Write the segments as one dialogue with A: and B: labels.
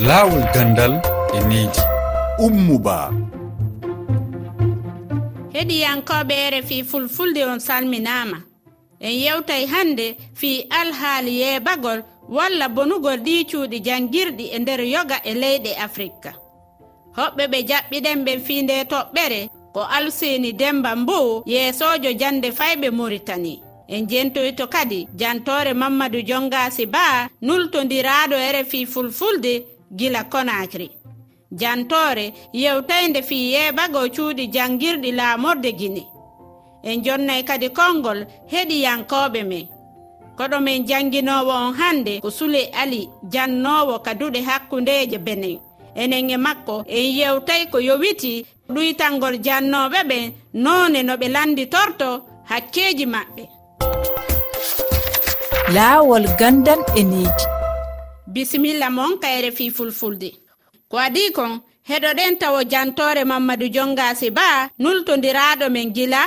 A: laawol gandal e needi
B: ummuba.
C: Heɗiyankoɓe rfi fulfulde on salminama en yewtay hannde fii alhaali yeebagol walla bonugol ɗi cuuɗi janngirɗi e nder yoga e leyɗe afrika. Hoɓɓe ɓe jaɓɓiɗen ɓen fii nde toɓɓere ko alseni demba mbow yeesojo jande fayɓe maritani en jentoyto kadi jantore mamadou jongasi ba nultodiraɗo rfi fulfulde gila konakri. Jantore yewtaynde fi yeɓago cuuɗi janngirɗi laamorde guine en jonnay kadi konngol heɗiyankoɓe men. Koɗo men jannginowo on hannde ko sule ali jannowo kaduɗe hakkundeje benen. Enen e makko en yewtay ko yowiti ɗuytalngol jannoɓe ɓen none no ɓe landi torto hakkeji maɓɓe.
D: Laawol gandan e needi.
C: bisimilla mon kayre fi fulfulde. Ko adi kon heɗoɗen tawo jantore mamadou jongasi ba nultodiraɗo men gila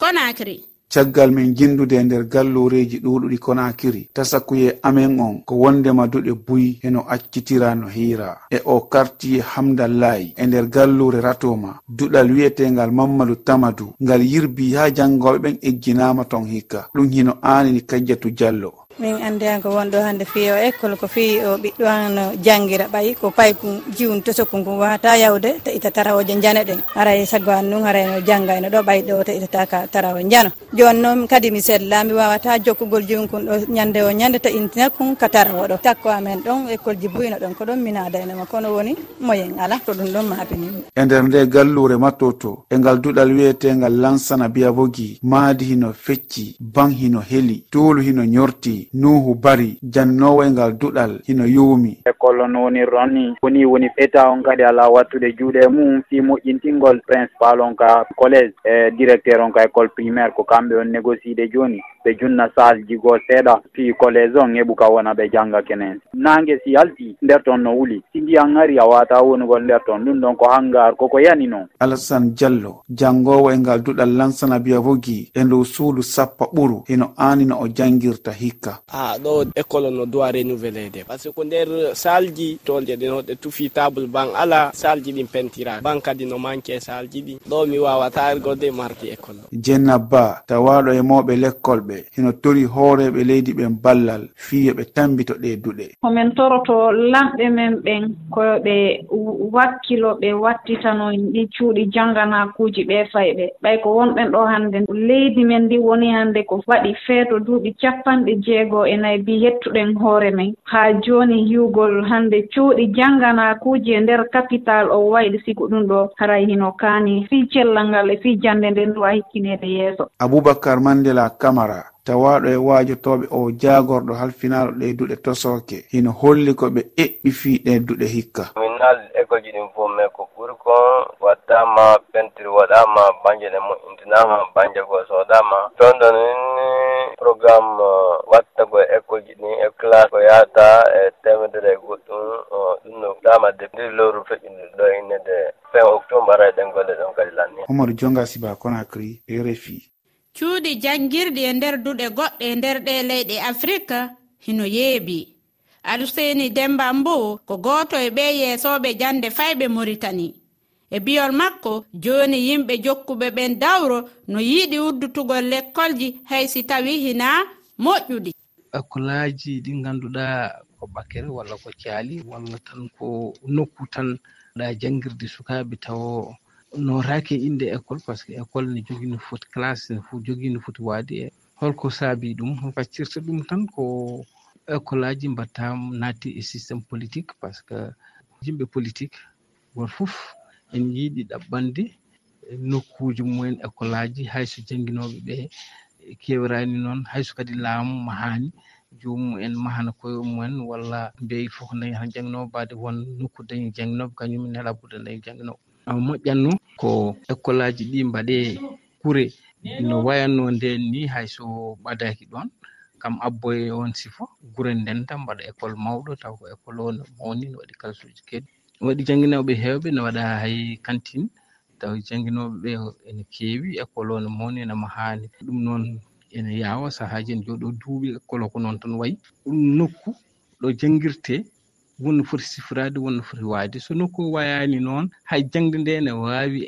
C: konakri.
E: Caggal min jindude e nder gallureji ɗuɗuɗi konakiri tasakuye amen on ko wondema duɗe buyi heno accitira no hiira. E o kartiye hamdallayi e nder gallure ratoma duɗal wi'etengal mamadou tamadou ngal yirbi ha jangoɓe ɓen egginama ton hikka. Ɗum hino anini kajjatu diallo
F: min andi an ko wonɗo hannde o école ko fi o ɓiɗɗo an jangguira ɓayi ko paypu jiwnto tosokku ngu wata yawde ta ita tarawoje jane ɗen. Haray e saggo an nun haray no jangga eno ɗo ɓay ɗo ta itataka tarawo jano joni noon kadi mi sedla mi wawata jokkugol jiwnkun ɗo ñande o ñande ta intina kun ka tarawo ɗo. Takko amen ɗon école ji buyno ɗon ko ɗon minada enema kono woni moyen ala to ɗum ɗon mabinimi
E: e nder nde gallure mattoto e ngal duɗal wiyetengal lansana biya bogi maadi hino fecci ban hino heeli tuulu hino ñorti nuhu bari jannowoy ngal duɗal hino yuumi
G: e kollo nowonirɗon ni woni woni ɓeta on kadi ala wattude juuɗe mum fi moƴƴintingol principal on ka collége e directeur on ka école primaire ko kamɓe on négocie de joni ɓe junna sage jigo seeɗa fi collége on heɓu ka wona ɓe jangga kenen nangue si halti nder toon no wuli. Si ndiyan ari a wata wonugol nder toon ɗum ɗon ko hangar koko yani noon.
E: Alassane diallo jangowo e ngal duɗal lansana biya vogi e ndow suudu sappo ɓuru hino anino o jangguirta hikka.
H: ka a ɗo école no doit renouvelé de. Par ce que ko nder salji tolje ɗen hoɗe tufi table ban ala salji ɗin pentira. Ban kadi no manque e salji ɗin. Ɗo mi wawata argode mardi école
E: jenna ba tawaɗo e mawɓe lekkol ɓe hino tori hooreɓe leydi ɓen ballal fiyo ɓe tambito ɗe duɗe.
I: Komin toroto lamɓe men ɓen koɓe wakkilo ɓe wattitano ɗi cuuɗi jannganakuuji ɓe fayɓe. Ɓay ko wonɓen ɗo hannde. Leydi men ndi woni hannde ko waɗi feeto duuɓi capanɗe jee jeegoo e nayi mbi yettuɗen hoore men. Haa jooni yiwgol hannde cuuɗi jannganakuuji e ndeer capital o wayɗi sigo ɗum ɗo haray hino kaani fii cellal ngal e fii jannde nden ɗo a hikkineede yeeso.
E: Aboubacar mandela camara tawaɗo e waajotoɓe o jaagorɗo halfinaɗo ɗe duɗe tosoke hino holli ko ɓe eɓɓi fii ɗe duɗe hikka.
J: haalde école ji ɗin fof mais ko ɓuri kon wattama peinture waɗama banje ɗe moƴƴintinama banje go soodama toon ɗo nini programme uh, watta ko école ji ɗin e classe ko yaata e temedere goɗɗum ɗum no ɗama de depuis lewru feƴƴindir ɗo innede fin octobre ara ɗen golle ɗon kadi lanni.
E: Omaru jonga siba conacry refi
C: cuuɗi janngirɗi e nder duɗe goɗɗe e nder ɗe leyɗe afrique hino yeeɓi. aluseeni demba mbo ko gooto e ɓe yeesoɓe jannde fayɓe moritani e biyol makko jooni yimɓe jokkuɓe ɓen dawro no yiɗi uddutugol lekkolji hay si tawi hina moƴƴuɗi
K: bakkolaaji ɗi ngannduɗa ko ɓakere walla ko caali walla tan ko nokku tan ɗa janngirde sukaaɓe tawo nootaake innde école par ce que école ne jogii no foti classe ne foti jogii no foti waade. E holko saabi ɗum faccirta ɗum tan ko Eh, école aji mbattam naatti e systéme politique par ce que yimɓe politique goto fof en yiiɗi ɗaɓɓande. Nokkuji mumen école aji hayso jannginoɓe ɓe kewirani noon hayso kadi laamu mahani jomum en mahana koye mumen walla mbeyi fof dañi tan jannginoɓe baade won nokku dañi jannginoɓe kañumen nela budda dañi jannginoɓe moƴƴatno ko école aji ɗi mbaɗe kure no wayanno nden ni hayso ɓadaki ɗon kam abboye on sifo gure ndenta mbaɗa école mawɗo taw ko école o no mawni no waɗi kalsuji keɗi waɗi jannginoɓe hewɓe no waɗa hay kantine taw jannginoɓe ɓe ene keewi école o no mawni no mahani ɗum noon ene yaawa sahaaji en jooɗo duuɓi école o ko noon tan wayi. Ɗum nokku ɗo jangirte wonno foti sifirade wonno foti waade. So nokku o wayani noon hay jangde nde ne wawi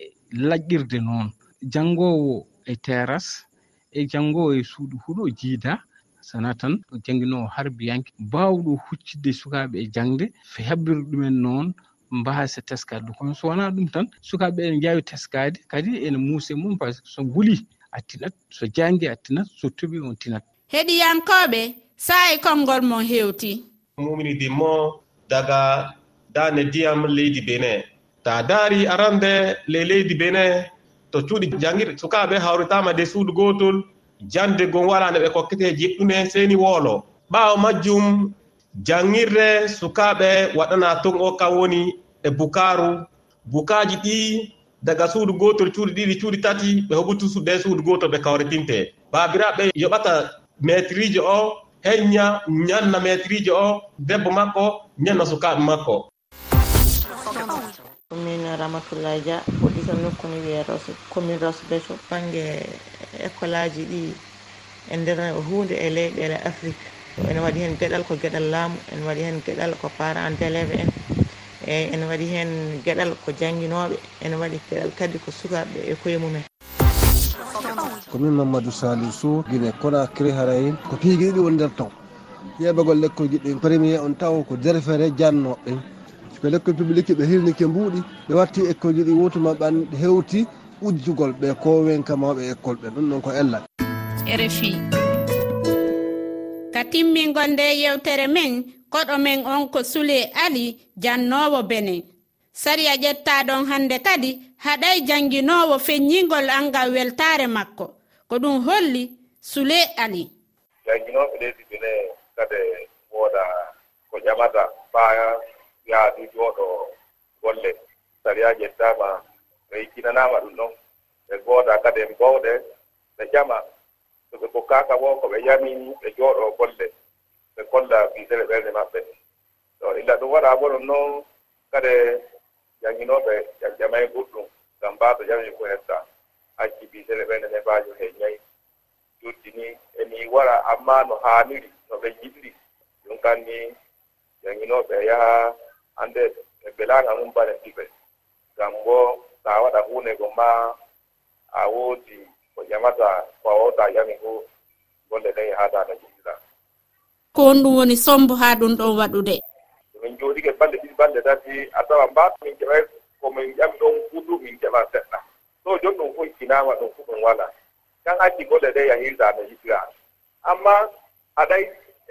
K: laƴƴirde noon. Janngowo e terrasse e janngowo e suudu huɗo jiida sana tan jangguinowo harbiyanke. Bawɗo huccidde sukaɓe e jangde. Hebbira ɗumen noon mbasa teskade kono so wona ɗum tan sukaɓe ene jawi teskade kadi ene muuse mum par ce que so guuli a tinat so jangi a tinat so toɓi on tinat.
C: Heɗiyankoɓe sayi konngol mon hewti.
B: Muminide mo daga dane diyam leydi benin. Ta daari arande le leydi benin to cuuɗi jangir sukaɓe hawritama de suudu gotol jande gon walande ɓe kokkete jiɗɗume seni woolo. Ɓaawo majjum janngirde sukaaɓe waɗana ton o kam woni e bukaaru. Bukaaji ɗi daga suudu gootol cuuɗi ɗiɗi cuuɗi tati ɓe hoɓutu ɓe suudu gootol ɓe kawritinte baabiraaɓe yoɓata maitrijo o heñña ñanna maitrijo o debbo makko ñanna sukaaɓe makko.
L: min ramatullahi dia fuɗɗitam nokku wiye ros commune ros beto banggue école aji ɗi e nder hunde e leyɗele afrique. Ene waɗi hen gueɗal ko gueɗal laamu ene waɗi hen gueɗal ko parent d' éléve en. Eyyi ene waɗi hen gueɗal ko jangguinoɓe ene waɗi gueɗal kadi ko sukaɓeɓe e koye mumen.
M: Komin mamadou salisu guine conacry harayin ko piigui ɗiɗi woni nder taw. Yeɓagol lekkol giɗɗi premier on taw ko derfere jannoɓe ɓe lekkol publique ɓe hirnike mbuuɗi ɓe watti école ji ɗi wotuma ɓan hewti ujjugol ɓe kowenka mawɓe école ɓe ɗum ɗon ko ella
C: rfi. Ka timmingol nde yewtere men koɗo men on ko sule ali jannowo bene. Sariya ƴettaɗon hande kadi haɗay jannginowo feññingol angal weltare makko. Ko ɗum holli sule ali.
N: Jannginoɓe leydi bene kade wooda ko ƴamata faa yaadu jooɗo golle. Sariyaaji en ɓe yikkinanaama ɗum ɗon. Ɓe gooda kadi en bowɗe ɓe ƴama so ɓe kokkaaka bo ko ɓe yamini ɓe jooɗo golle. Ɓe kolla biisere ɓernde maɓɓe. To illa ɗum waɗa bo ɗum noon kadi jannginooɓe ƴamay jamaye goɗɗum ngam mbaato jamii ko hetta. Acci biisere ɓernde nde mbaajo he ñayi. Juddi ni emi wara amma no haaniri no ɓe jiɗɗi ɗum kanni jannginooɓe yaha hannde e mbelaaka mum bane ɗiɓe. Ngam bo so a waɗa huunde go ma a woodi ko ƴamata ko a wowta ƴami fuu golle ɗen haa daada
C: ko on ɗum woni sombo haa ɗum ɗon waɗude?
N: Min jooɗike balɗe ɗiɗi balɗe tati a tawa mbaata min keɓay ko min ƴami ɗon fuudu min keɓa seɗɗa. So joni ɗum fof hinaama ɗum fuu ɗum wala. Tan acci golle ɗe yahirta amin yiɗira amma aɗay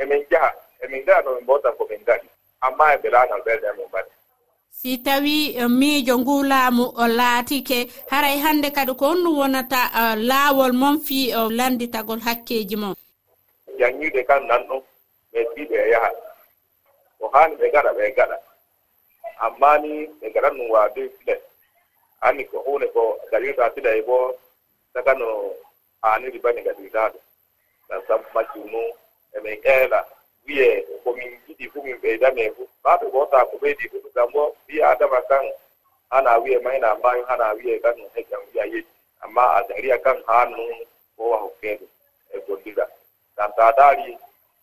N: emin jaha emin ngaɗa no min mbowtan ko min ngaɗi amma e ɓiragal ɓerɗe mum mbaɗe
C: si tawi eh, miijo ngu laamu o laatike haray hannde kadi ko honɗum wonata eh, laawol mon fii fi eh, landitagol hakkeeji mon?
N: Janñiiɗe kan nan ɗum ɓe mbiɓe yaha. Ko haani ɓe gaɗa ɓe gaɗa amma ni ɓe gaɗan ɗum waabi sile anni ko huunde ko gaɗirta fila e boo saka no haaniri bani gaɗirtaa ɗum. Ngam sabu majjum nu emin eela wiyee komin ɓeydi fu min ɓeydane fu. Maaɓe gota ko ɓeydi fu. Ngam bo ɓi adama kan hana wiye mayna mbawi hana wiye kan no wiya yejji. Amma a daria kan haa non kowa hokkeeɗo e gollira ngam ta daari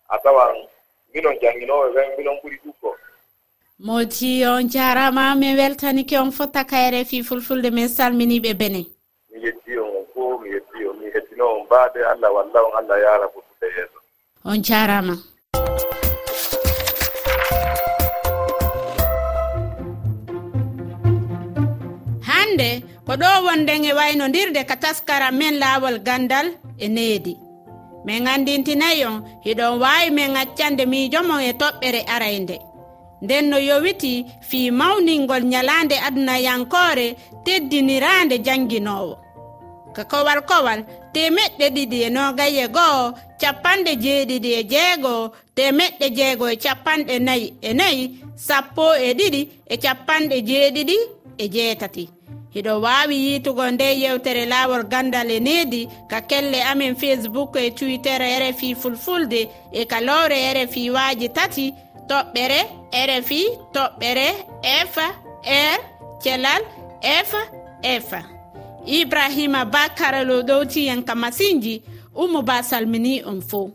N: a tawan minon jannginooɓe ɓen minon ɓuri ɗukko
C: moji on jarama min weltanike on fotta kayre fi fulfulde min salminiɓe bene.
N: Mi yetti on on fo mi yetti on mi heddino on mbaade allah walla on allah yara fulfulde yeeso.
C: On jarama. hande ko ɗo wonden e waynodirde ka taskara men laawol gandal e needi. Min andintinayi on hiɗon waawi min accande miijomon e toɓɓere araynde. Nden no yowiti fii mawningol nyalaande adunayankoore teddiniraande jannginowo ka kowal kowal temeɗɗe ɗiɗi e nogayi goho capanɗe jeeɗiɗi e jeegoo temeɗɗe jeego e capanɗe nayi e nayi sappo e ɗiɗi e capanɗe jeeɗiɗi e jeetati. hiɗo wawi yitugo nde yewtere lawol gandal e needi ka kelle amin facebook e twitter e rfi fulfulde e kalowre e rfi waji tati toɓɓere rfi toɓɓere f r thelal f f. Ibrahima ba karalo e ɗowtiyen ka masinji umu ba salmini on fo